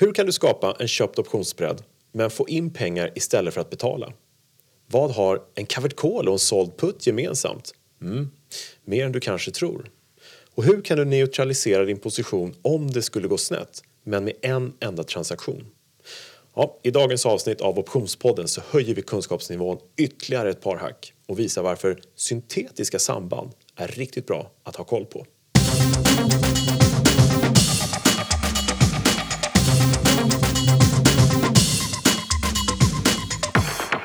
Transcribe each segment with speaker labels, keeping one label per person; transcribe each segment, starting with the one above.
Speaker 1: Hur kan du skapa en köpt optionsspread men få in pengar istället för att betala? Vad har en covered call och en såld put gemensamt? Mm, mer än du kanske tror. Och hur kan du neutralisera din position om det skulle gå snett, men med en enda transaktion? Ja, I dagens avsnitt av Optionspodden så höjer vi kunskapsnivån ytterligare ett par hack och visar varför syntetiska samband är riktigt bra att ha koll på.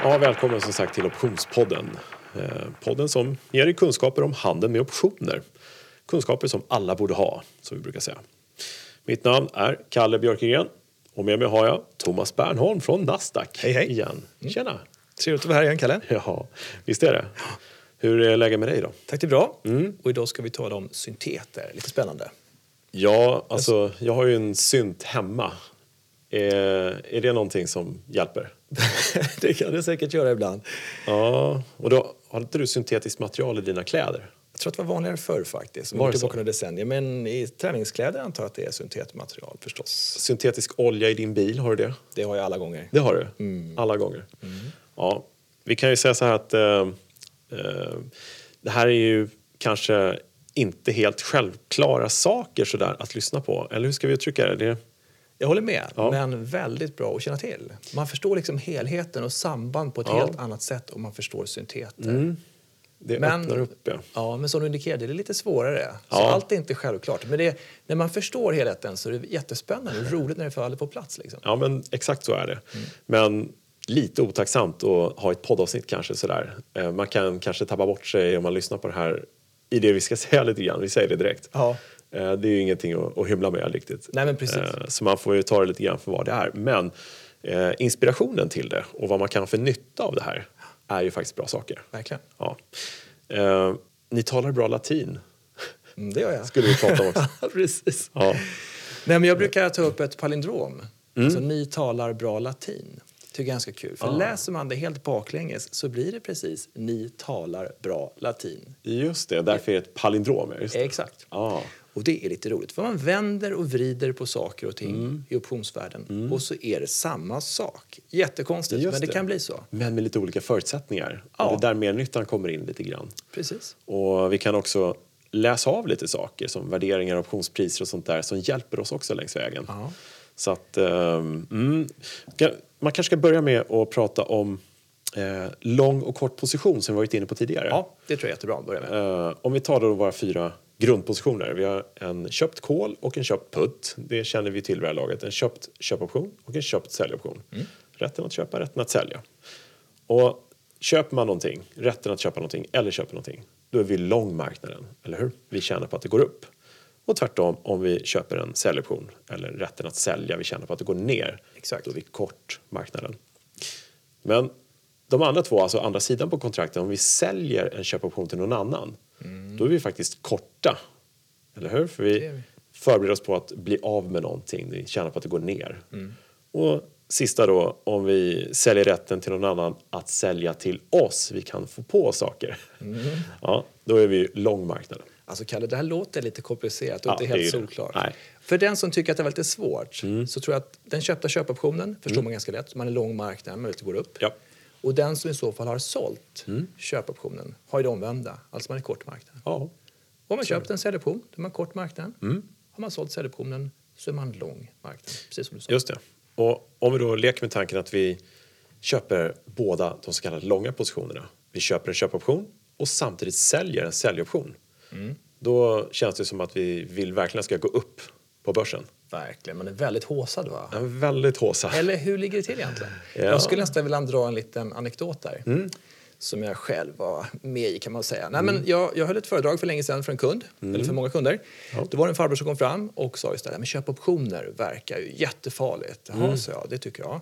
Speaker 1: Ja, välkommen som sagt till Optionspodden. Eh, podden som ger dig kunskaper om handeln med optioner. Kunskaper som alla borde ha, som vi brukar säga. Mitt namn är Kalle Björkegren och med mig har jag Thomas Bernholm från Nasdaq.
Speaker 2: Hej, hej.
Speaker 1: Igen. Tjena!
Speaker 2: Trevligt att vara här igen, Kalle.
Speaker 1: Ja, visst är det. Hur är läget med dig då?
Speaker 2: Tack, det är bra.
Speaker 1: Mm.
Speaker 2: Och idag ska vi tala om synteter. Lite spännande.
Speaker 1: Ja, alltså jag har ju en synt hemma. Är, är det någonting som hjälper?
Speaker 2: det kan det säkert göra ibland.
Speaker 1: Ja, och då har inte du syntetiskt material i dina kläder?
Speaker 2: Jag tror att det var vanligare förr faktiskt,
Speaker 1: Var det
Speaker 2: tillbaka några decennier. Men i träningskläder antar jag att det är syntetmaterial förstås.
Speaker 1: Syntetisk olja i din bil, har du det?
Speaker 2: Det har jag alla gånger.
Speaker 1: Det har du? Alla gånger? Ja, vi kan ju säga så här att eh, eh, det här är ju kanske inte helt självklara saker sådär att lyssna på. Eller hur ska vi uttrycka det? det
Speaker 2: Jag håller med,
Speaker 1: Ja.
Speaker 2: men väldigt bra att känna till. Man förstår liksom helheten och samband på ett
Speaker 1: Ja.
Speaker 2: helt annat sätt om man förstår synteter.
Speaker 1: det
Speaker 2: Men-
Speaker 1: öppnar upp, ja.
Speaker 2: Ja, men som du indikerade, det är lite svårare. Så allt är inte självklart. Men det, när man förstår helheten så är det jättespännande och roligt när det faller på plats. Liksom.
Speaker 1: Ja, men exakt så är det. Men lite otacksamt att ha ett poddavsnitt kanske sådär. Eh, Man kan kanske tappa bort sig om man lyssnar på det här i det vi ska säga lite grann. Vi säger det direkt.
Speaker 2: Ja.
Speaker 1: Eh, Det är ju ingenting att, att hymla med riktigt.
Speaker 2: Nej, men precis.
Speaker 1: Eh, Så man får ju ta det lite grann för vad det är. Men eh, inspirationen till det och vad man kan ha för nytta av det här är ju faktiskt bra saker.
Speaker 2: Verkligen.
Speaker 1: Ja. Ni talar bra latin,
Speaker 2: Mm, det gör jag.
Speaker 1: skulle vi prata om också.
Speaker 2: precis.
Speaker 1: Ja.
Speaker 2: Nej, men jag brukar ta upp ett palindrom.
Speaker 1: Mm.
Speaker 2: Alltså, ni talar bra latin. jag är ganska kul. För
Speaker 1: Ah.
Speaker 2: läser man det helt baklänges så blir det precis ni talar bra latin.
Speaker 1: Just det, därför är det ett palindrom. det.
Speaker 2: Exakt.
Speaker 1: Ja.
Speaker 2: Och det är lite roligt för man vänder och vrider på saker och ting
Speaker 1: Mm.
Speaker 2: i optionsvärlden och så är det samma sak. Jättekonstigt,
Speaker 1: Just
Speaker 2: men det,
Speaker 1: det.
Speaker 2: kan bli så.
Speaker 1: Men med lite olika förutsättningar.
Speaker 2: Ja.
Speaker 1: Och det är där mernyttan kommer in lite grann.
Speaker 2: Precis.
Speaker 1: Och vi kan också läsa av lite saker som värderingar, optionspriser och sånt där som hjälper oss också längs vägen.
Speaker 2: Ja.
Speaker 1: Så att, mm, Ska- man kanske ska börja med att prata om eh, lång och kort position som vi varit inne på tidigare.
Speaker 2: Ja, det tror jag är jättebra att börja med.
Speaker 1: Eh, om vi tar då våra fyra grundpositioner. Vi har en köpt call och en köpt put. Det känner vi till vid det här laget. En köpt köpoption och en köpt säljoption. Rätten att köpa, rätten att sälja. Och köper man någonting, rätten att köpa någonting eller köper någonting, då är vi lång marknaden, eller hur? Vi tjänar på att det går upp. Och tvärtom, om vi köper en säljoption eller rätten att sälja, vi tjänar på att det går ner,
Speaker 2: Exakt.
Speaker 1: då är vi kort marknaden. Men de andra två, alltså andra sidan på kontrakten, om vi säljer en köpoption till någon annan, då är vi faktiskt korta. Eller hur? För
Speaker 2: Det
Speaker 1: vi förbereder oss på att bli av med någonting, vi tjänar på att det går ner.
Speaker 2: Mm.
Speaker 1: Och sista då, om vi säljer rätten till någon annan att sälja till oss, vi kan få på saker.
Speaker 2: Mm.
Speaker 1: Ja, då är vi lång marknaden.
Speaker 2: Alltså Kalle, det här låter lite komplicerat och
Speaker 1: Ja,
Speaker 2: inte
Speaker 1: det
Speaker 2: helt
Speaker 1: det.
Speaker 2: solklart.
Speaker 1: Mm.
Speaker 2: För den som tycker att det var lite svårt så tror jag att den köpta köpoptionen förstår man ganska lätt. Man är lång marknad, möjligt att gå upp.
Speaker 1: Ja.
Speaker 2: Och den som i så fall har sålt
Speaker 1: Mm.
Speaker 2: köpoptionen har ju det omvända, alltså man är kort marknad.
Speaker 1: Ja,
Speaker 2: Och har man köpt en säljoption, då är man kort marknad.
Speaker 1: Mm.
Speaker 2: Har man sålt säljoptionen så är man lång marknad, precis som du sa.
Speaker 1: Just det. Och om vi då leker med tanken att vi köper båda de så kallade långa positionerna. Vi köper en köpoption och samtidigt säljer en säljoption.
Speaker 2: Mm.
Speaker 1: Då känns det som att vi vill verkligen ska gå upp på börsen.
Speaker 2: Verkligen, man är väldigt håsad va?
Speaker 1: En väldigt håsa.
Speaker 2: Eller hur ligger det till egentligen?
Speaker 1: Ja. Mm.
Speaker 2: Jag skulle nästan vilja dra en liten anekdot där. Som jag själv var med i kan man säga. Nej, men jag, jag höll ett föredrag för länge sedan för en kund, eller för många kunder. Då var det en farbror som kom fram och sa just det men köp optioner verkar ju jättefarligt. Jaha, sa jag, det tycker jag.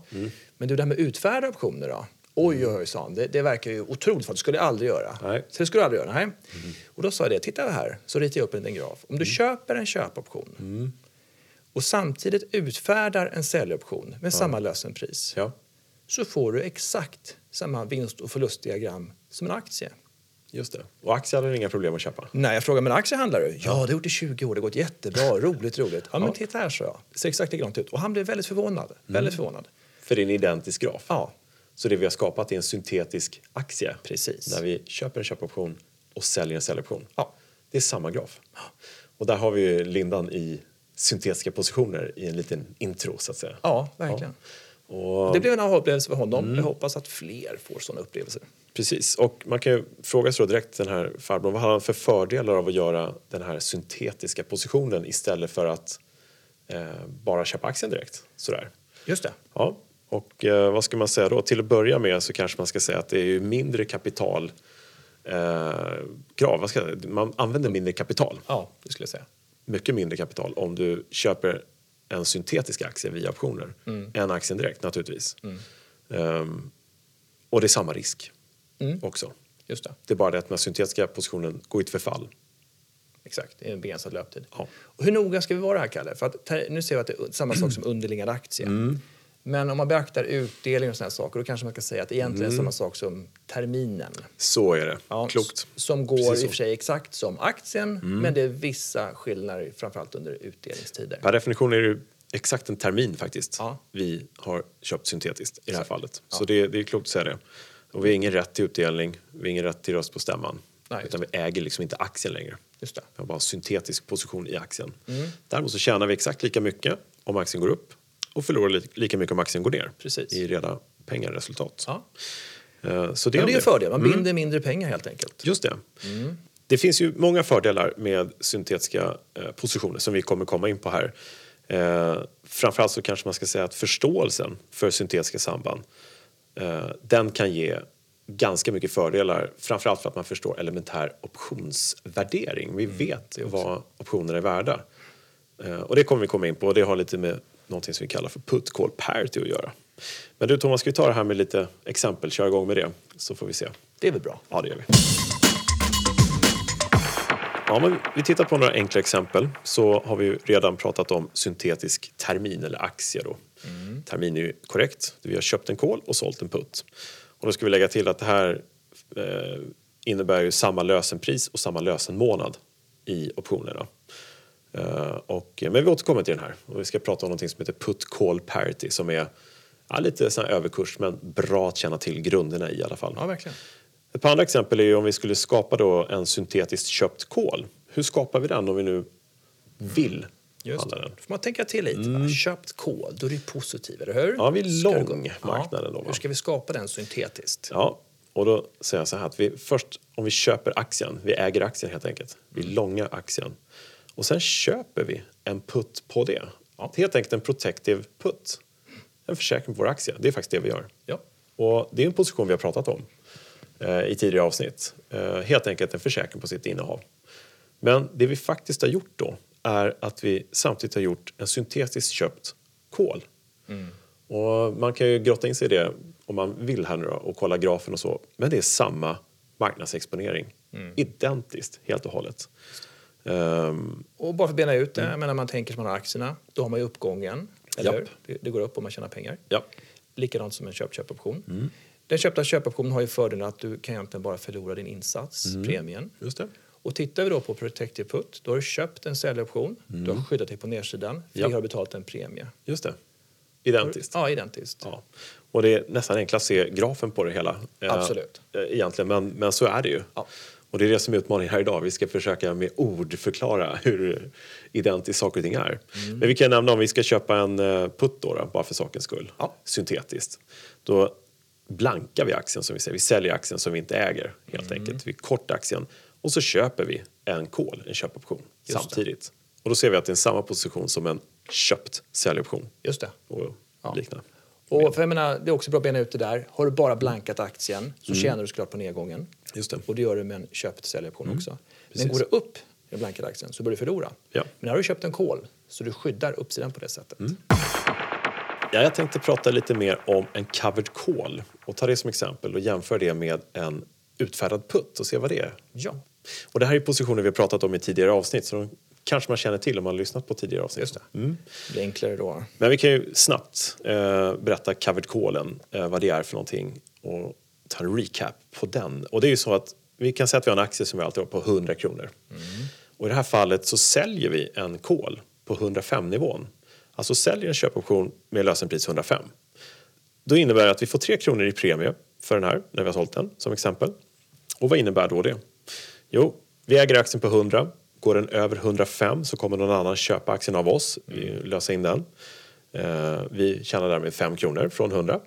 Speaker 2: Men du, det här med utfärda optioner då? Oj, oj, oj, sa han. Det, det verkar ju otroligt. Det skulle jag aldrig göra.
Speaker 1: Nej.
Speaker 2: Så det skulle du aldrig göra? Nej. Och då sa jag det, titta här, så ritar jag upp en liten graf. Om du köper en köpoption och samtidigt utfärdar en säljoption med samma lösenpris
Speaker 1: Ja,
Speaker 2: så får du exakt samma vinst och förlustdiagram som en aktie.
Speaker 1: Just det. Och aktier hade du inga problem att köpa?
Speaker 2: Nej, jag frågade, men aktier handlar du? Ja, det har gjort i 20 år, det har gått jättebra, roligt, roligt. Ja, men titta här, så jag. Det ser exakt likadant ut. Och han blev väldigt förvånad. Väldigt förvånad.
Speaker 1: För det är en identisk graf?
Speaker 2: Ja,
Speaker 1: Så det vi har skapat är en syntetisk aktie?
Speaker 2: Precis.
Speaker 1: Där vi köper en köpoption och säljer en säljoption?
Speaker 2: Ja.
Speaker 1: Det är samma graf. Och där har vi ju lindan i syntetiska positioner i en liten intro så att säga.
Speaker 2: ja verkligen.
Speaker 1: Och,
Speaker 2: Det blev en aha-upplevelse för honom. Jag hoppas att fler får sådana upplevelser.
Speaker 1: Precis, och man kan ju fråga sig direkt den här farbrorn, vad har han för fördelar av att göra den här syntetiska positionen istället för att eh, bara köpa aktien direkt? Sådär.
Speaker 2: Just det.
Speaker 1: Ja, och eh, vad ska man säga då? Till att börja med så kanske man ska säga att det är mindre kapital eh, krav, man använder mindre kapital,
Speaker 2: Ja, det skulle jag säga.
Speaker 1: Mycket mindre kapital om du köper en syntetisk aktie via optioner än aktien direkt naturligtvis. Ehm, och det är samma risk också.
Speaker 2: Just det.
Speaker 1: Det är bara det att den syntetiska positionen går i ett förfall.
Speaker 2: Exakt, är en begränsad löptid.
Speaker 1: Ja.
Speaker 2: Och hur noga ska vi vara här, Kalle? För att, nu ser vi att det är samma sak som underliggande aktie.
Speaker 1: Mm.
Speaker 2: Men om man beaktar utdelning och sådana saker, då kanske man ska säga att egentligen
Speaker 1: Mm.
Speaker 2: är samma sak som terminen.
Speaker 1: Så är det.
Speaker 2: Ja,
Speaker 1: Klokt.
Speaker 2: Som går
Speaker 1: Precis
Speaker 2: i.
Speaker 1: Mm.
Speaker 2: och för sig exakt som aktien, men det är vissa skillnader, framförallt under utdelningstider.
Speaker 1: Per definition är det exakt en termin faktiskt
Speaker 2: Ja.
Speaker 1: vi har köpt syntetiskt i det här fallet.
Speaker 2: Ja.
Speaker 1: Så det, det är klokt att säga det. Och vi har ingen rätt till utdelning, vi har ingen rätt till röst på stämman.
Speaker 2: Nej,
Speaker 1: utan vi äger liksom inte aktien längre.
Speaker 2: Just det.
Speaker 1: Vi har bara en syntetisk position i aktien.
Speaker 2: Mm.
Speaker 1: Däremot så tjänar vi exakt lika mycket om aktien går upp och förlorar li- lika mycket om aktien går ner.
Speaker 2: Precis.
Speaker 1: I reda pengar resultat.
Speaker 2: Ja.
Speaker 1: Eh, Så det, om
Speaker 2: det är en fördel, man binder mindre pengar helt enkelt.
Speaker 1: Just det.
Speaker 2: Mm.
Speaker 1: Det finns ju många fördelar med syntetiska eh, positioner som vi kommer komma in på här. Eh, framförallt så kanske man ska säga att förståelsen för syntetiska samband den kan ge ganska mycket fördelar framförallt för att man förstår elementär optionsvärdering. Vi vet vad optioner är värda. Och det kommer vi komma in på och det har lite med någonting som vi kallar för put call parity att göra. Men du Thomas, ska vi ta det här med lite exempel, köra igång med det så får vi se.
Speaker 2: Det är väl bra?
Speaker 1: Ja, det gör vi. Ja, men vi tittar på några enkla exempel så har vi redan pratat om syntetisk termin eller aktie. Då. Termin är korrekt. Vi har köpt en kol och sålt en putt. Och då ska vi lägga till att det här eh, innebär ju samma lösenpris och samma lösenmånad i optionerna. Eh, och, men vi återkommer till den här och vi ska prata om något som heter put call parity som är ja, lite sån överkurs men bra att känna till grunderna i alla fall.
Speaker 2: Ja, verkligen.
Speaker 1: Ett par andra exempel är ju om vi skulle skapa då en syntetiskt köpt kol. Hur skapar vi den om vi nu vill
Speaker 2: Just
Speaker 1: handla den?
Speaker 2: Då får man tänka till lite. va? Köpt kol, då är det positivt, eller hur?
Speaker 1: Ja, vi är lång marknaden då, va?
Speaker 2: Hur ska vi skapa den syntetiskt?
Speaker 1: Ja, och då säger jag så här att vi först om vi köper aktien, vi äger aktien helt enkelt, vi
Speaker 2: Mm.
Speaker 1: långar aktien och sen köper vi en putt på det. Helt enkelt en protective put, en försäkring på vår aktie. Det är faktiskt det vi gör.
Speaker 2: Ja.
Speaker 1: Och det är en position vi har pratat om eh, i tidigare avsnitt. Eh, helt enkelt en försäkring på sitt innehav. Men det vi faktiskt har gjort då är att vi samtidigt har gjort en syntetiskt köpt kol. Och man kan ju grotta in sig i det om man vill här nu då, och kolla grafen och så. Men det är samma marknadsexponering. Identiskt helt och hållet. Ehm,
Speaker 2: Och bara för att bena ut det, men när man tänker som man har aktierna, då har man ju uppgången. Eller
Speaker 1: Mm. Japp.
Speaker 2: Det, det går upp om man tjänar pengar.
Speaker 1: ja,
Speaker 2: Likadant som en köp-köpoption.
Speaker 1: Mm.
Speaker 2: Den köpta köpoptionen har ju fördelen att du kan egentligen bara förlora din insats,
Speaker 1: Mm.
Speaker 2: premien.
Speaker 1: just det.
Speaker 2: Och tittar vi då på Protective Put, då har du köpt en säljoption, du har skyddat dig på nedsidan, för
Speaker 1: Mm. Ja.
Speaker 2: det har du betalat en premie.
Speaker 1: Just det. Identiskt.
Speaker 2: Ja, identiskt.
Speaker 1: Ja. Och det är nästan enklast att se grafen på det hela. eh,
Speaker 2: Absolut.
Speaker 1: eh, Egentligen, men, men så är det ju.
Speaker 2: Ja.
Speaker 1: Och det är det som är utmaningen här idag. Vi ska försöka med ord förklara hur identiskt saker och ting är.
Speaker 2: Mm.
Speaker 1: Men vi kan nämna om vi ska köpa en eh, putt då, då bara för sakens skull,
Speaker 2: Ja.
Speaker 1: syntetiskt. Då blankar vi aktien som vi säger. Vi säljer aktien som vi inte äger helt
Speaker 2: Mm.
Speaker 1: enkelt. Vi kortar aktien och så köper vi en call, en köpoption
Speaker 2: det.
Speaker 1: samtidigt. Och då ser vi att det är samma position som en köpt säljoption
Speaker 2: Just det.
Speaker 1: och
Speaker 2: Ja.
Speaker 1: liknande.
Speaker 2: Och för jag menar, det är också bra att bena ut det där. Har du bara blankat aktien
Speaker 1: Mm.
Speaker 2: så tjänar du såklart på nedgången.
Speaker 1: Just det.
Speaker 2: Och det gör du med en köpt säljoption också. Men
Speaker 1: Precis.
Speaker 2: går det upp i blankade aktien så börjar du förlora.
Speaker 1: Ja.
Speaker 2: Men har du köpt en kol så du skyddar uppsidan på det sättet.
Speaker 1: Mm. Ja, jag tänkte prata lite mer om en covered call och ta det som exempel och jämföra det med en utfärdad putt och se vad det är.
Speaker 2: Ja,
Speaker 1: Och det här är positioner vi har pratat om i tidigare avsnitt så de kanske man känner till om man har lyssnat på tidigare avsnitt.
Speaker 2: just det. Det blir enklare då.
Speaker 1: Men vi kan ju snabbt eh, berätta covered callen, eh, vad det är för någonting och ta en recap på den. Och det är ju så att vi kan säga att vi har en aktie som vi alltid har på 100 kronor. Och i det här fallet så säljer vi en kol på 105-nivån. Alltså säljer en köpoption med lösenpris 105. Då innebär det att vi får 3 kronor i premie för den här när vi har sålt den som exempel. Och vad innebär då det? Jo, vi äger aktien på 100. Går den över 105 så kommer någon annan köpa aktien av oss, vi löser in den. Eh, vi tjänar därmed 5 kronor från 100.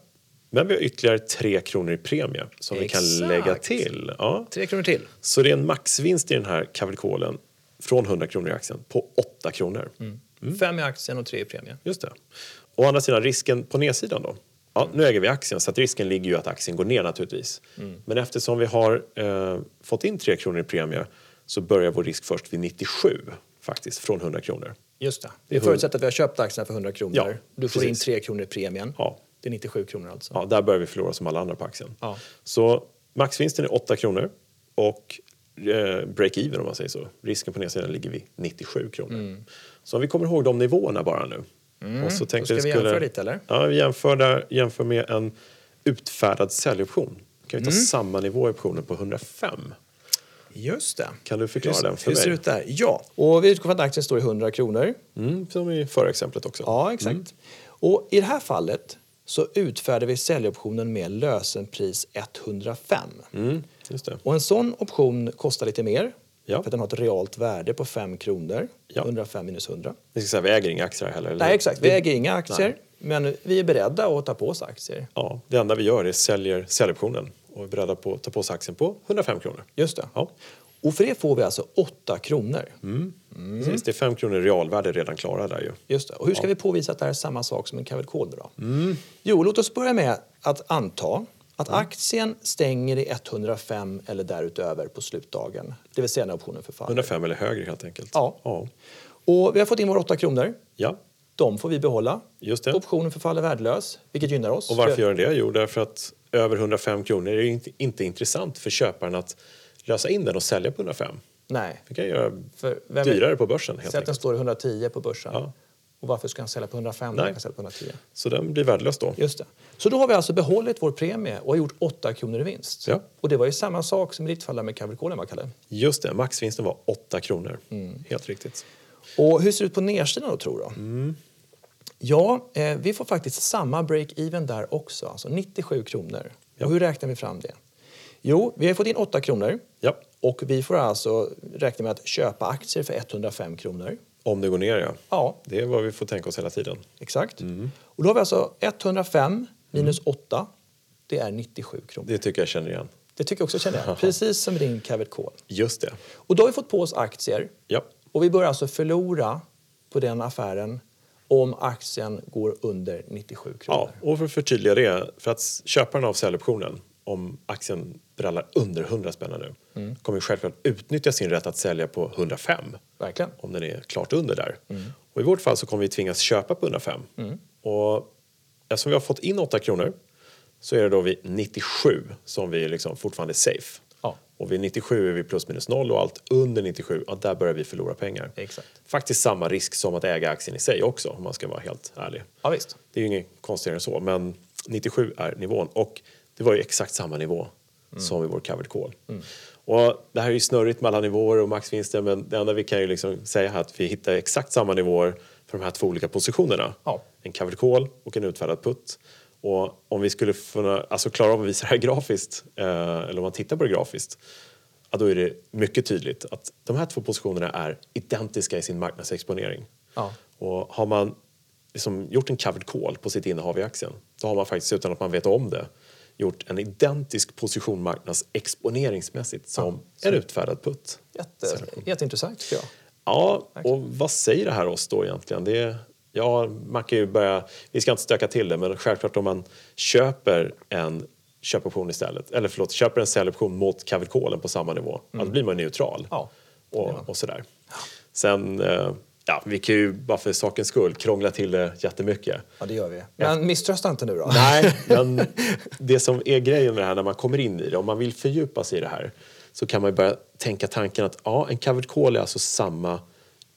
Speaker 1: Men vi har ytterligare 3 kronor i premie som vi kan
Speaker 2: Exakt.
Speaker 1: lägga till. Ja.
Speaker 2: Tre kronor till.
Speaker 1: Så det är en maxvinst i den här kavalkolen från 100 kronor i aktien på 8 kronor.
Speaker 2: Fem i aktien och tre i premie.
Speaker 1: Just det. Å andra sidan, risken på nedsidan då? Ja, nu äger vi aktien, så att risken ligger ju att aktien går ner naturligtvis. Men eftersom vi har eh, fått in 3 kronor i premie så börjar vår risk först vid 97 faktiskt, från 100 kronor.
Speaker 2: Just det. Vi förutsätter att vi har köpt aktierna för 100 kronor.
Speaker 1: Ja,
Speaker 2: du får
Speaker 1: precis.
Speaker 2: in tre kronor i premien.
Speaker 1: Ja.
Speaker 2: Det är 97 kronor alltså.
Speaker 1: Ja, där börjar vi förlora som alla andra på aktien.
Speaker 2: Ja.
Speaker 1: Så maxvinsten är 8 kronor och eh, break-even om man säger så. Risken på nedsidan ligger vid 97 kronor. Så om vi kommer ihåg de nivåerna bara nu. Och så tänkte
Speaker 2: Mm. ska vi jämföra lite, eller?
Speaker 1: Ja, vi jämför, där, jämför med en utfärdad säljoption. Kan vi
Speaker 2: Mm.
Speaker 1: ta samma nivå i optionen på 105?
Speaker 2: Just det.
Speaker 1: Kan du förklara
Speaker 2: hur,
Speaker 1: den för
Speaker 2: hur ser
Speaker 1: mig?
Speaker 2: ut där? Ja, och vi utgår från att aktien står i 100 kronor.
Speaker 1: Mm, som i förra exemplet också.
Speaker 2: Ja, exakt. Och i det här fallet så utfärdar vi säljoptionen med lösenpris 105.
Speaker 1: Mm, just det.
Speaker 2: Och en sån option kostar lite mer.
Speaker 1: Ja.
Speaker 2: För att den har ett realt värde på 5 kronor.
Speaker 1: Ja.
Speaker 2: 105 minus 100.
Speaker 1: Vi ska säga vi äger inga aktier heller. eller?
Speaker 2: Nej, exakt. Vi äger inga aktier.
Speaker 1: Nej.
Speaker 2: Men vi är beredda att ta på oss aktier.
Speaker 1: Ja, det enda vi gör är säljer säljoptionen och är beredda på att ta på oss aktien på 105 kronor.
Speaker 2: Just det.
Speaker 1: Ja.
Speaker 2: Och för det får vi alltså 8 kronor.
Speaker 1: Precis, det är 5 kronor realvärde redan klara där ju.
Speaker 2: Just det. Och hur ska vi påvisa att det här är samma sak som en Call då? Jo, låt oss börja med att anta att aktien stänger i 105 eller därutöver på slutdagen. Det vill säga när optionen förfaller.
Speaker 1: 105 eller högre helt enkelt.
Speaker 2: Ja.
Speaker 1: ja.
Speaker 2: Och vi har fått in våra 8 kronor.
Speaker 1: Ja,
Speaker 2: De får vi behålla.
Speaker 1: just det.
Speaker 2: Optionen förfaller värdelös, vilket gynnar oss.
Speaker 1: Och varför
Speaker 2: För-
Speaker 1: gör den det? Jo, därför att över 105 kronor är det inte, inte intressant för köparen att lösa in den och sälja på 105.
Speaker 2: Nej.
Speaker 1: Det kan göra
Speaker 2: För vem
Speaker 1: dyrare på börsen helt
Speaker 2: Säg att den står i 110 på börsen.
Speaker 1: Ja.
Speaker 2: Och varför ska han sälja på 105 när han kan sälja på 110?
Speaker 1: Så den blir värdelös då.
Speaker 2: Just det. Så då har vi alltså behållit vår premie och har gjort 8 kronor i vinst.
Speaker 1: Ja.
Speaker 2: Och det var ju samma sak som i ditt fall med Capricorn, va, Kalle?
Speaker 1: Just det, maxvinsten var 8 kronor.
Speaker 2: Mm.
Speaker 1: Helt riktigt.
Speaker 2: Och hur ser det ut på nedsidan då, tror du?
Speaker 1: Mm.
Speaker 2: Ja, eh, vi får faktiskt samma break-even där också, alltså 97 kronor.
Speaker 1: Ja.
Speaker 2: Och hur räknar vi fram det? Jo, vi har fått in 8 kronor
Speaker 1: Ja,
Speaker 2: och vi får alltså räkna med att köpa aktier för 105 kronor.
Speaker 1: om det går ner ja.
Speaker 2: Ja,
Speaker 1: Det är vad vi får tänka oss hela tiden.
Speaker 2: exakt.
Speaker 1: Mm.
Speaker 2: Och då har vi alltså 105 minus 8, det är 97 kronor.
Speaker 1: Det tycker jag känner igen.
Speaker 2: Det tycker jag också känner jag. Precis som din Cavet Call.
Speaker 1: Just det.
Speaker 2: Och då har vi fått på oss aktier
Speaker 1: Ja,
Speaker 2: och vi börjar alltså förlora på den affären om aktien går under 97 kronor.
Speaker 1: ja och för att förtydliga det. För att köparen av säljoptionen, om aktien brallar under 100 spänn nu,
Speaker 2: Mm.
Speaker 1: kommer självklart utnyttja sin rätt att sälja på 105.
Speaker 2: Verkligen.
Speaker 1: om den är klart under där.
Speaker 2: Mm.
Speaker 1: Och I vårt fall så kommer vi tvingas köpa på 105. Och eftersom vi har fått in 8 kronor så är det då vid 97 som vi liksom fortfarande är safe. Och vid 97 är vi plus minus noll och allt under 97, ja, där börjar vi förlora pengar.
Speaker 2: Exakt.
Speaker 1: Faktiskt samma risk som att äga aktien i sig också om man ska vara helt ärlig.
Speaker 2: Ja, visst.
Speaker 1: Det är ju inget konstigare än så, men 97 är nivån. Och det var ju exakt samma nivå som i vår covered call. Och det här är ju snurrigt med alla nivåer och maxvinster men det enda vi kan ju liksom säga är att vi hittar exakt samma nivåer för de här två olika positionerna.
Speaker 2: Ja.
Speaker 1: En covered call och en utfärdad putt. Och om vi skulle kunna, alltså klara av att visa det här grafiskt, eh, eller om man tittar på det grafiskt, ja, då är det mycket tydligt att de här två positionerna är identiska i sin marknadsexponering.
Speaker 2: Ja.
Speaker 1: Och har man liksom gjort en covered call på sitt innehav i aktien då har man faktiskt utan att man vet om det gjort en identisk position marknadsexponeringsmässigt som en utfärdad putt.
Speaker 2: Jätte, jätteintressant tycker jag.
Speaker 1: Ja, och vad säger det här oss då egentligen? Det, ja, man kan ju börja, vi ska inte stöka till det, men självklart om man köper en köpoption istället, eller förlåt, köper en säljoption mot callen på samma nivå, ja, då blir man neutral.
Speaker 2: Ja,
Speaker 1: och, och sådär. Sen, eh, ja, vi kan ju bara för sakens skull krångla till det jättemycket.
Speaker 2: Ja, det gör vi. Men misströsta inte nu då.
Speaker 1: Nej, men det som är grejen med det här när man kommer in i det, om man vill fördjupa sig i det här så kan man ju börja tänka tanken att ja, en covered call är alltså samma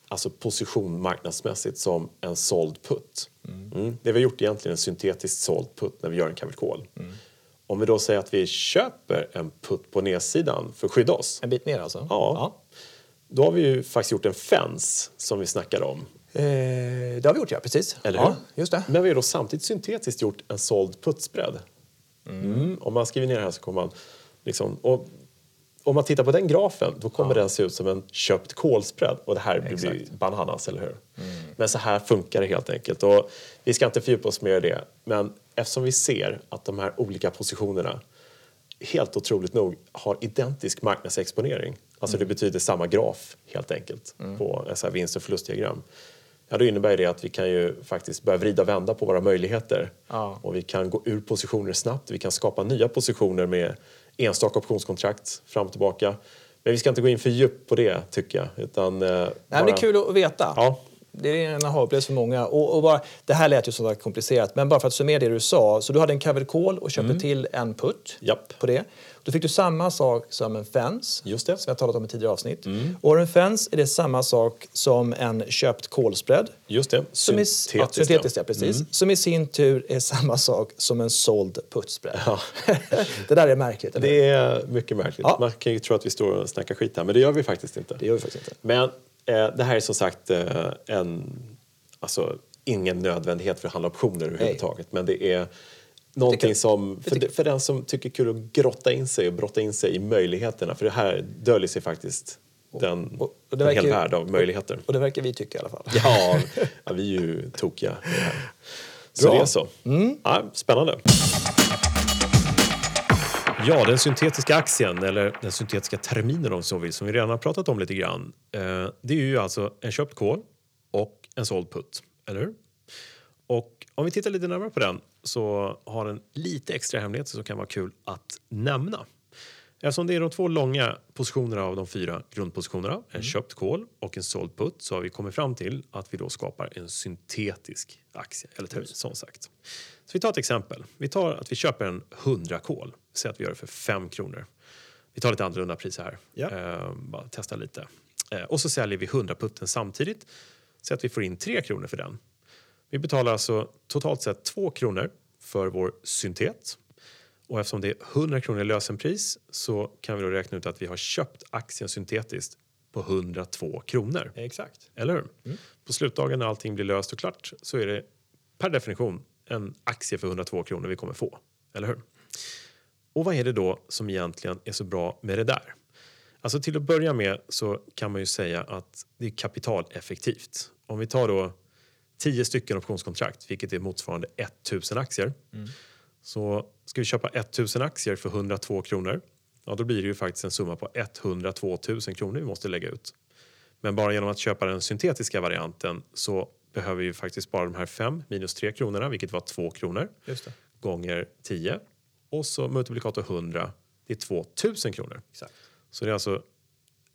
Speaker 1: alltså position marknadsmässigt som en såld putt. Mm. Det vi har gjort är egentligen en syntetiskt såld putt när vi gör en covered call. Om vi då säger att vi köper en putt på nedsidan för att skydda oss.
Speaker 2: En bit ner alltså?
Speaker 1: Ja. Då har vi ju faktiskt gjort en fence som vi snackar om.
Speaker 2: Eh, det har vi gjort ja, precis.
Speaker 1: Eller hur?
Speaker 2: Ja, just det.
Speaker 1: Men vi har då samtidigt syntetiskt gjort en såld putsbredd. Mm. Om man skriver ner det här så kommer man liksom... Och om man tittar på den grafen då kommer den se ut som en köpt kolspread och det här blir ju bananas, eller hur? Men så här funkar det helt enkelt. Och vi ska inte fördjupa oss mer i det, men eftersom vi ser att de här olika positionerna helt otroligt nog har identisk marknadsexponering, alltså det betyder samma graf helt enkelt på en så här vinst och förlustdiagram. Ja, då innebär det att vi kan ju faktiskt börja vrida och vända på våra möjligheter.
Speaker 2: Ja.
Speaker 1: Och vi kan gå ur positioner snabbt, vi kan skapa nya positioner med enstaka optionskontrakt fram och tillbaka. Men vi ska inte gå in för djupt på det tycker jag. Utan, eh,
Speaker 2: Nej, men det är kul att veta.
Speaker 1: Ja.
Speaker 2: Det är en aha-upplevelse för många. Och, och bara, det här lät ju sådär komplicerat, men bara för att summera det du sa. Så du hade en covered call och köpte till en putt
Speaker 1: Mm. Japp.
Speaker 2: på det. Då fick du samma sak som en fence,
Speaker 1: Just det. Mm.
Speaker 2: som jag talat om i tidigare avsnitt. Och har du en fence är det samma sak som en köpt call-spread.
Speaker 1: Just det,
Speaker 2: Som i,
Speaker 1: syntetiskt.
Speaker 2: ja, syntetiskt ja, precis.
Speaker 1: Mm.
Speaker 2: Som i sin tur är samma sak som en såld puttspread. det där är märkligt. eller?
Speaker 1: Det är mycket märkligt.
Speaker 2: Ja.
Speaker 1: Man kan ju tro att vi står och snackar skit här, men det gör vi faktiskt inte.
Speaker 2: Det gör vi faktiskt inte.
Speaker 1: Men det här är som sagt eh, en, alltså, ingen nödvändighet för att handla optioner överhuvudtaget. Men det är någonting som, för, för den som tycker kul att grotta in sig och brotta in sig i möjligheterna. För det här döljer sig faktiskt den,
Speaker 2: och det
Speaker 1: en hel värld av möjligheter.
Speaker 2: Och det verkar vi tycka i alla fall.
Speaker 1: Ja, ja vi är ju tokiga. Så
Speaker 2: Bra.
Speaker 1: det är så. Ja, spännande. Ja, den syntetiska aktien, eller den syntetiska terminen om så vill, som vi redan har pratat om lite grann. Eh, det är ju alltså en köpt kol och en såld putt, eller hur? Och om vi tittar lite närmare på den så har den lite extra hemligheter som kan vara kul att nämna. Eftersom det är de två långa positionerna av de fyra grundpositionerna, en köpt kol och en såld putt, så har vi kommit fram till att vi då skapar en syntetisk aktie, eller termin som sagt. Så vi tar ett exempel. Vi tar att vi köper en 100 kol, säg att vi gör det för 5 kronor. Vi tar lite annorlunda priser här,
Speaker 2: Ja.
Speaker 1: eh, bara testa lite. Eh, och så säljer vi 100 putten samtidigt, så att vi får in 3 kronor för den. Vi betalar alltså totalt sett 2 kronor för vår syntet. Och eftersom det är 100 kronor i lösenpris så kan vi då räkna ut att vi har köpt aktien syntetiskt på 102 kronor.
Speaker 2: Exakt.
Speaker 1: Eller hur? På slutdagen när allting blir löst och klart så är det per definition en aktie för 102 kronor vi kommer få. Eller hur? Och vad är det då som egentligen är så bra med det där? Alltså till att börja med så kan man ju säga att det är kapitaleffektivt. Om vi tar då 10 stycken optionskontrakt, vilket är motsvarande 1000 aktier. Så ska vi köpa 1000 aktier för 102 kronor, ja då blir det ju faktiskt en summa på 102 000 kronor vi måste lägga ut. Men bara genom att köpa den syntetiska varianten så behöver vi ju faktiskt bara de här 5 minus 3 kronorna, vilket var 2 kronor, gånger 10 och så multiplikator 100, det är 2000 kronor.
Speaker 2: Exakt.
Speaker 1: Så det är alltså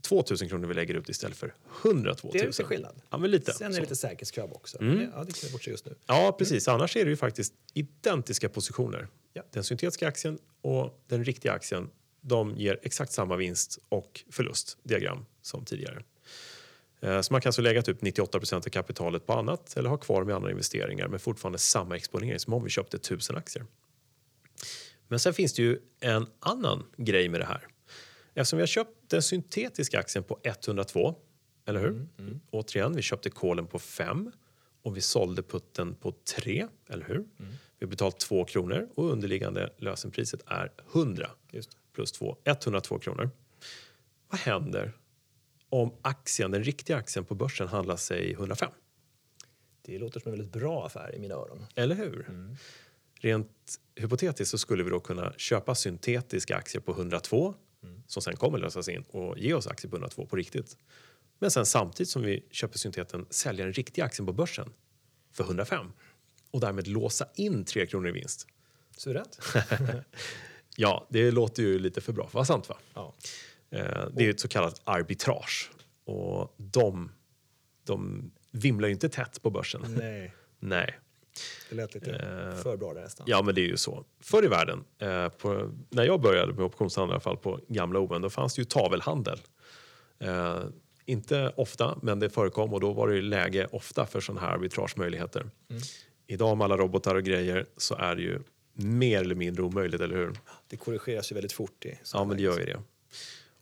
Speaker 1: 2000 kronor vi lägger ut istället för 102 000.
Speaker 2: Det är lite skillnad.
Speaker 1: Ja, men lite.
Speaker 2: Sen är det
Speaker 1: så.
Speaker 2: lite säkerhetskrav också. Det- Ja, det kan vi bortse just nu.
Speaker 1: Ja, precis. Annars är det ju faktiskt identiska positioner.
Speaker 2: Ja.
Speaker 1: Den syntetiska aktien och den riktiga aktien de ger exakt samma vinst och förlustdiagram som tidigare. Eh, Så man kan alltså lägga typ 98% av kapitalet på annat eller ha kvar med andra investeringar men fortfarande samma exponering som om vi köpte 1000 aktier. Men sen finns det ju en annan grej med det här. Eftersom vi har köpt den syntetiska aktien på 102, eller hur? Återigen, vi köpte kolen på 5 och vi sålde putten på 3, eller hur? Vi har betalt 2 kronor och underliggande lösenpriset är 100
Speaker 2: Just det.
Speaker 1: plus 2, 102 kronor. Vad händer om aktien, den riktiga aktien på börsen handlar sig 105?
Speaker 2: Det låter som en väldigt bra affär i mina öron.
Speaker 1: Eller hur? Rent hypotetiskt så skulle vi då kunna köpa syntetiska aktier på 102 som sen kommer lösas in och ge oss aktier på 102 på riktigt. Men sen samtidigt som vi köper synteten sälja den riktiga aktien på börsen för 105 och därmed låsa in 3 kronor i vinst.
Speaker 2: Suveränt.
Speaker 1: Ja, det låter ju lite för bra för att vara sant va?
Speaker 2: ja.
Speaker 1: Eh, Det är ett så kallat arbitrage och de, de vimlar ju inte tätt på börsen.
Speaker 2: Nej,
Speaker 1: Nej.
Speaker 2: Det lät lite för bra där nästan.
Speaker 1: Ja, men det är ju så. Förr i världen, eh, på, när jag började med optionshandel i alla fall på gamla ON, då fanns det ju tavelhandel. Eh, inte ofta, men det förekom och då var det ju läge ofta för sådana här arbitragemöjligheter. Idag med alla robotar och grejer så är det ju mer eller mindre omöjligt, eller hur?
Speaker 2: Det korrigeras ju väldigt fort. I
Speaker 1: Ja, men det gör ju det.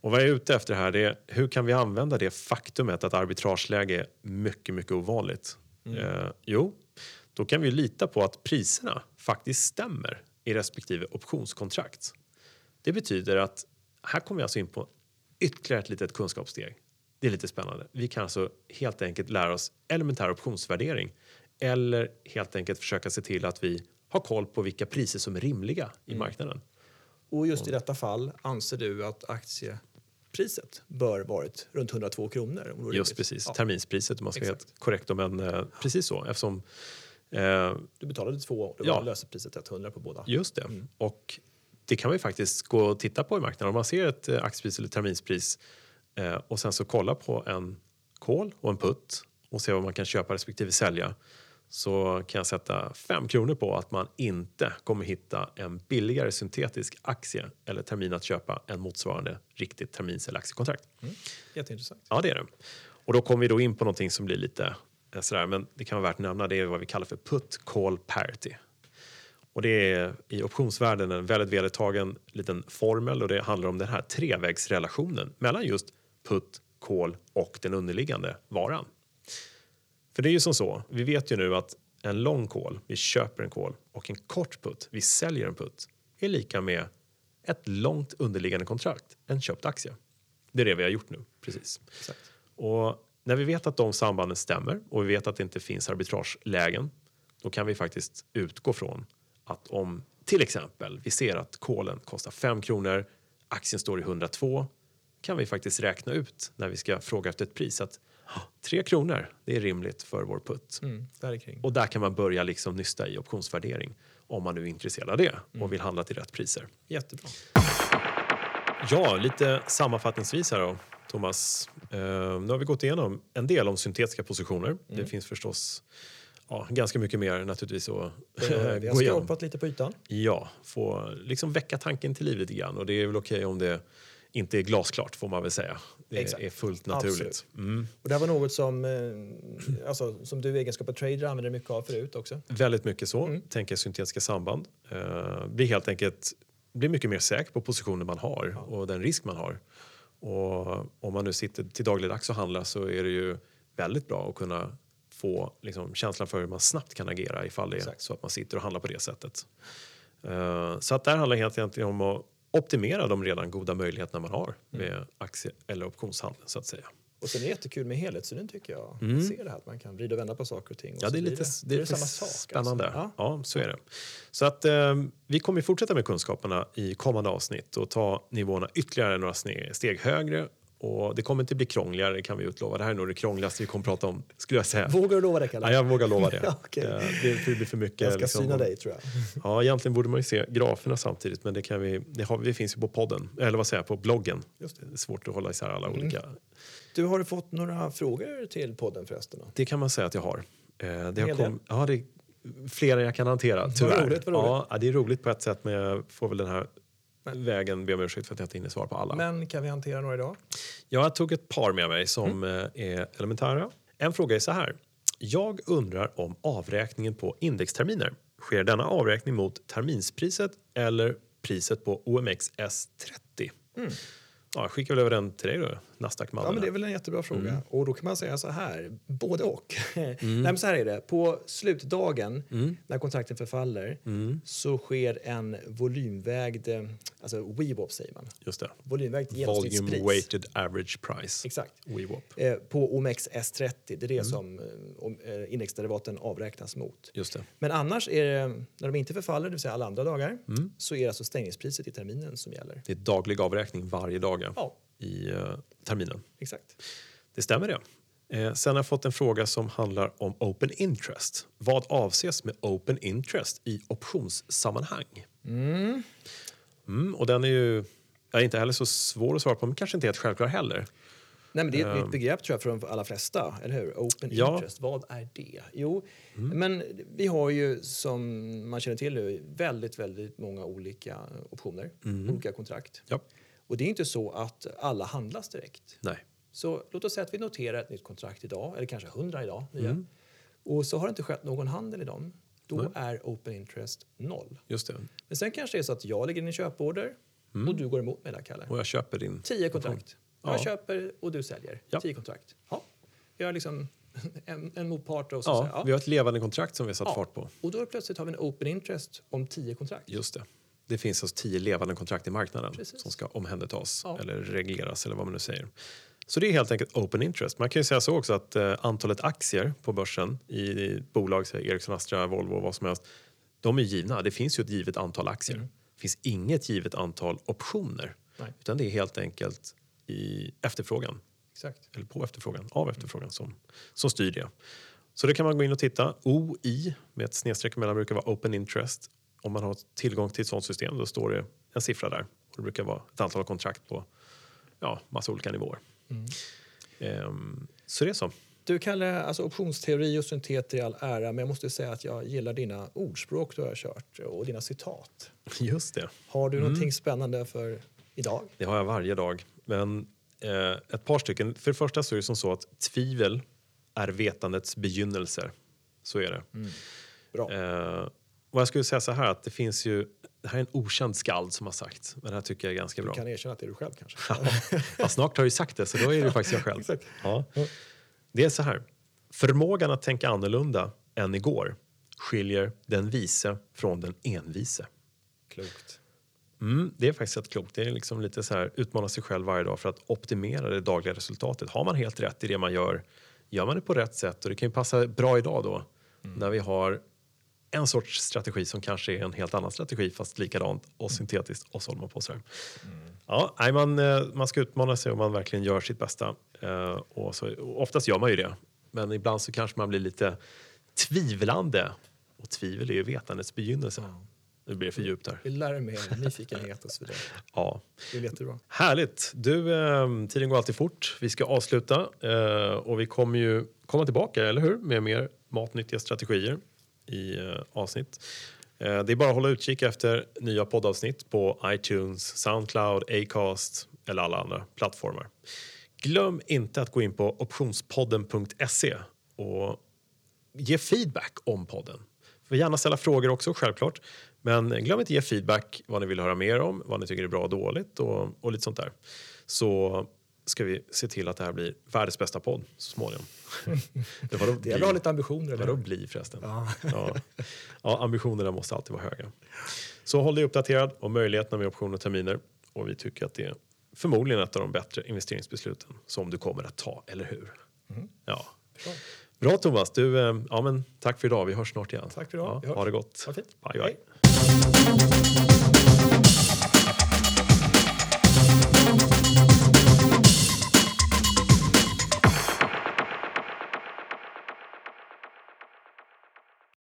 Speaker 1: Och vad jag är ute efter här är hur kan vi använda det faktumet att arbitrageläge är mycket, mycket ovanligt? Eh, jo, då kan vi lita på att priserna faktiskt stämmer i respektive optionskontrakt. Det betyder att här kommer vi alltså in på ytterligare ett litet kunskapssteg. Det är lite spännande. Vi kan alltså helt enkelt lära oss elementär optionsvärdering eller helt enkelt försöka se till att vi har koll på vilka priser som är rimliga i marknaden.
Speaker 2: Och just i detta fall anser du att aktiepriset bör varit runt 102 kronor? Om
Speaker 1: Just precis,
Speaker 2: Ja.
Speaker 1: terminspriset om man ska vara helt korrekt. Men eh, precis så eftersom eh,
Speaker 2: Du betalade två det
Speaker 1: Ja.
Speaker 2: var lösepriset 100 på båda.
Speaker 1: Just det. Och det kan man ju faktiskt gå och titta på i marknaden. Om man ser ett eh, aktiepris eller terminspris eh, och sen så kolla på en call och en put och se vad man kan köpa respektive sälja så kan jag sätta 5 kronor på att man inte kommer hitta en billigare syntetisk aktie eller termin att köpa än motsvarande riktigt termins eller aktiekontrakt.
Speaker 2: Jätteintressant.
Speaker 1: Ja, det är det. Och då kommer vi då in på någonting som blir lite sådär, men det kan vara värt att nämna. Det är vad vi kallar för put call parity. Och det är i optionsvärlden en väldigt vedertagen liten formel och det handlar om den här trevägsrelationen mellan just put, call och den underliggande varan. För det är ju som så, vi vet ju nu att en lång call, vi köper en call och en kort put, vi säljer en put, är lika med ett långt underliggande kontrakt, en köpt aktie. Det är det vi har gjort nu, precis.
Speaker 2: Exakt.
Speaker 1: Och när vi vet att de sambanden stämmer och vi vet att det inte finns arbitragelägen, då kan vi faktiskt utgå från att om till exempel vi ser att kolen kostar 5 kronor, aktien står i 102, kan vi faktiskt räkna ut när vi ska fråga efter ett pris att 3 kronor, det är rimligt för vår putt.
Speaker 2: Mm, där.
Speaker 1: Och där kan man börja liksom nysta i optionsvärdering om man nu är intresserad av det och vill handla till rätt priser.
Speaker 2: Jättebra.
Speaker 1: Ja, lite sammanfattningsvis här då, Thomas. Eh, nu har vi gått igenom en del om syntetiska positioner. Det finns förstås ja, ganska mycket mer naturligtvis att
Speaker 2: Vi har skrapat lite på ytan.
Speaker 1: Ja, få liksom väcka tanken till liv lite grann och det är väl okej om det inte är glasklart får man väl säga. Det
Speaker 2: Exakt.
Speaker 1: är fullt naturligt. Mm.
Speaker 2: Och det här var något som, eh, alltså, som du i egenskap av trader använder mycket av förut också.
Speaker 1: Väldigt mycket så.
Speaker 2: Mm.
Speaker 1: Tänker syntetiska samband. Uh, blir helt enkelt blir mycket mer säker på positionen man har och den risk man har. Och om man nu sitter till dagligdags och handlar så är det ju väldigt bra att kunna få liksom, känslan för hur man snabbt kan agera ifall det är så att man sitter och handlar på det sättet. Eh, så att där handlar det enkelt om att optimera de redan goda möjligheterna man har
Speaker 2: Mm.
Speaker 1: med aktie eller optionshandel så att säga.
Speaker 2: Och sen är det jättekul med helhetssynen tycker jag. Se det här att man kan vrida och vända på saker och ting. Och
Speaker 1: Ja, det är lite,
Speaker 2: det,
Speaker 1: det är
Speaker 2: det samma sak.
Speaker 1: spännande.
Speaker 2: Alltså. Ja.
Speaker 1: Ja, så är det. Så att eh, vi kommer ju fortsätta med kunskaperna i kommande avsnitt och ta nivåerna ytterligare några steg högre. Och det kommer inte bli krångligare, det kan vi utlova. Det här är nog det krångligaste vi kommer prata om, skulle jag säga.
Speaker 2: Vågar du lova det, Kalle?
Speaker 1: Ja, jag vågar lova det.
Speaker 2: Ja, okej.
Speaker 1: Eh, det det blir för mycket.
Speaker 2: jag ska
Speaker 1: liksom.
Speaker 2: syna dig tror jag.
Speaker 1: Ja, egentligen borde man ju se graferna samtidigt, men det, kan vi, det, har, det finns ju på podden, eller vad säger jag, på bloggen.
Speaker 2: Just det.
Speaker 1: är svårt att hålla isär alla
Speaker 2: Mm.
Speaker 1: olika.
Speaker 2: Du, har du fått några frågor till podden förresten? Då?
Speaker 1: Det kan man säga att jag har. Eh, det har kom, ja, det är fler än jag kan hantera, tyvärr.
Speaker 2: roligt, vad roligt.
Speaker 1: Ja, det är roligt på ett sätt, men jag får väl den här vägen be om ursäkt för att jag inte hinner svara på alla.
Speaker 2: Men kan vi hantera några idag?
Speaker 1: Jag tog ett par med mig som
Speaker 2: Mm.
Speaker 1: eh, är elementära. En fråga är så här. Jag undrar om avräkningen på indexterminer. Sker denna avräkning mot terminspriset eller priset på OMX S30? Ja, jag skickar väl över den till dig då, Nasdaq-mannen.
Speaker 2: Mm. Ja, men det är väl en jättebra fråga.
Speaker 1: Mm.
Speaker 2: Och då kan man säga så här, både och. Nej, men så här är det. På slutdagen,
Speaker 1: Mm.
Speaker 2: när kontrakten förfaller, så sker en volymvägd, eh, alltså WeWop säger man,
Speaker 1: Just det.
Speaker 2: volymvägt
Speaker 1: Volume
Speaker 2: genomsnittspris.
Speaker 1: weighted average price.
Speaker 2: Exakt.
Speaker 1: WeWop.
Speaker 2: Eh, på OMX S30, det är
Speaker 1: Mm.
Speaker 2: det som eh, eh, indexderivaten avräknas mot.
Speaker 1: Just det.
Speaker 2: Men annars är det, när de inte förfaller, det vill säga alla andra dagar,
Speaker 1: Mm.
Speaker 2: så är det alltså stängningspriset i terminen som gäller.
Speaker 1: Det är daglig avräkning varje dag ja,
Speaker 2: Ja.
Speaker 1: i eh, terminen.
Speaker 2: Exakt.
Speaker 1: Det stämmer det. Eh, sen har jag fått en fråga som handlar om open interest. Vad avses med open interest i optionssammanhang? Mm, och den är ju ja, inte heller så svår att svara på, men kanske inte helt självklar heller.
Speaker 2: Nej, men det är ett nytt begrepp tror jag för de allra flesta, eller hur? Open.
Speaker 1: Ja.
Speaker 2: interest, vad är det? Jo,
Speaker 1: Mm.
Speaker 2: men vi har ju som man känner till nu väldigt, väldigt många olika optioner,
Speaker 1: Mm.
Speaker 2: olika kontrakt.
Speaker 1: Ja.
Speaker 2: Och det är inte så att alla handlas direkt.
Speaker 1: Nej.
Speaker 2: Så låt oss säga att vi noterar ett nytt kontrakt idag, eller kanske hundra idag, nya.
Speaker 1: Mm.
Speaker 2: Och så har det inte skett någon handel i dem. Då är open interest noll.
Speaker 1: Just det.
Speaker 2: Men sen kanske det är så att jag lägger in en köporder och du går emot mig där, Kalle.
Speaker 1: Och jag köper din...
Speaker 2: Tio kontrakt. Jag
Speaker 1: Ja.
Speaker 2: köper och du säljer.
Speaker 1: Ja.
Speaker 2: Tio kontrakt. Ja. Jag har liksom en, en motpart och så
Speaker 1: Ja,
Speaker 2: säger jag,
Speaker 1: vi har ett levande kontrakt som vi har satt
Speaker 2: ja.
Speaker 1: fart på.
Speaker 2: Och då plötsligt har vi en open interest om tio kontrakt.
Speaker 1: Just det. Det finns alltså tio levande kontrakt i marknaden
Speaker 2: Precis.
Speaker 1: som ska omhändertas
Speaker 2: Ja.
Speaker 1: eller regleras eller vad man nu säger. Så det är helt enkelt open interest. Man kan ju säga så också att eh, antalet aktier på börsen i, i bolag, säg Ericsson, Astra, Volvo, vad som helst, de är givna. Det finns ju ett givet antal aktier. Det finns inget givet antal optioner.
Speaker 2: Nej.
Speaker 1: Utan det är helt enkelt i efterfrågan,
Speaker 2: Exakt.
Speaker 1: eller på efterfrågan, av efterfrågan som, som styr det. Så det kan man gå in och titta. OI med ett snedstreck emellan brukar vara open interest. Om man har tillgång till ett sådant system då står det en siffra där. Och det brukar vara ett antal kontrakt på ja, massa olika nivåer. Ehm, så det är så.
Speaker 2: Du Kalle, alltså optionsteori och synteter i all ära, men jag måste säga att jag gillar dina ordspråk du har kört och dina citat.
Speaker 1: Just det.
Speaker 2: Har du någonting spännande för idag?
Speaker 1: Det har jag varje dag. Men eh, ett par stycken. För det första så är det som så att tvivel är vetandets begynnelse. Så är det.
Speaker 2: Bra.
Speaker 1: Eh, och jag skulle säga så här att det finns ju, det här är en okänd skald som har sagt, men det här tycker jag är ganska bra.
Speaker 2: Du kan erkänna att det är du själv kanske?
Speaker 1: ja, snart har jag ju sagt det, så då är det faktiskt jag själv.
Speaker 2: Exakt.
Speaker 1: Ja. Det är så här, förmågan att tänka annorlunda än igår skiljer den vise från den envise.
Speaker 2: Klokt.
Speaker 1: Mm, det är faktiskt rätt klokt. Det är liksom lite så här, utmana sig själv varje dag för att optimera det dagliga resultatet. Har man helt rätt i det man gör, gör man det på rätt sätt och det kan ju passa bra idag då när vi har en sorts strategi som kanske är en helt annan strategi fast likadant och syntetiskt och så håller man på så här. Ja, nej, man, eh, man ska utmana sig och man verkligen gör sitt bästa. Eh, och så, och oftast gör man ju det, men ibland så kanske man blir lite tvivlande. Och tvivel är ju vetandets begynnelse. Nu blir det för djupt där.
Speaker 2: Vi lär mer, nyfikenhet och så vidare.
Speaker 1: Ja.
Speaker 2: Det är jättebra.
Speaker 1: Härligt! Du, eh, tiden går alltid fort. Vi ska avsluta eh, och vi kommer ju komma tillbaka, eller hur? Med mer matnyttiga strategier i eh, avsnitt. Eh, det är bara att hålla utkik efter nya poddavsnitt på iTunes, Soundcloud, Acast eller alla andra plattformar. Glöm inte att gå in på optionspodden.se och ge feedback om podden. Får gärna ställa frågor också, självklart. Men glöm inte ge feedback vad ni vill höra mer om, vad ni tycker är bra och dåligt och, och lite sånt där. Så ska vi se till att det här blir världens bästa podd så småningom. det var
Speaker 2: Det bra att ha lite ambitioner.
Speaker 1: Vadå
Speaker 2: Eller?
Speaker 1: bli förresten?
Speaker 2: Ja.
Speaker 1: Ja. ja, ambitionerna måste alltid vara höga. Så håll dig uppdaterad om möjligheterna med optioner och terminer. Och vi tycker att det är förmodligen ett av de bättre investeringsbesluten som du kommer att ta, eller hur? Ja.
Speaker 2: Bra.
Speaker 1: Bra Thomas, du, eh, ja, men tack för idag. Vi hörs snart igen.
Speaker 2: Tack för idag.
Speaker 1: Ja, ha det gott.
Speaker 2: Ha fint.
Speaker 1: Bye, bye.
Speaker 2: Hej.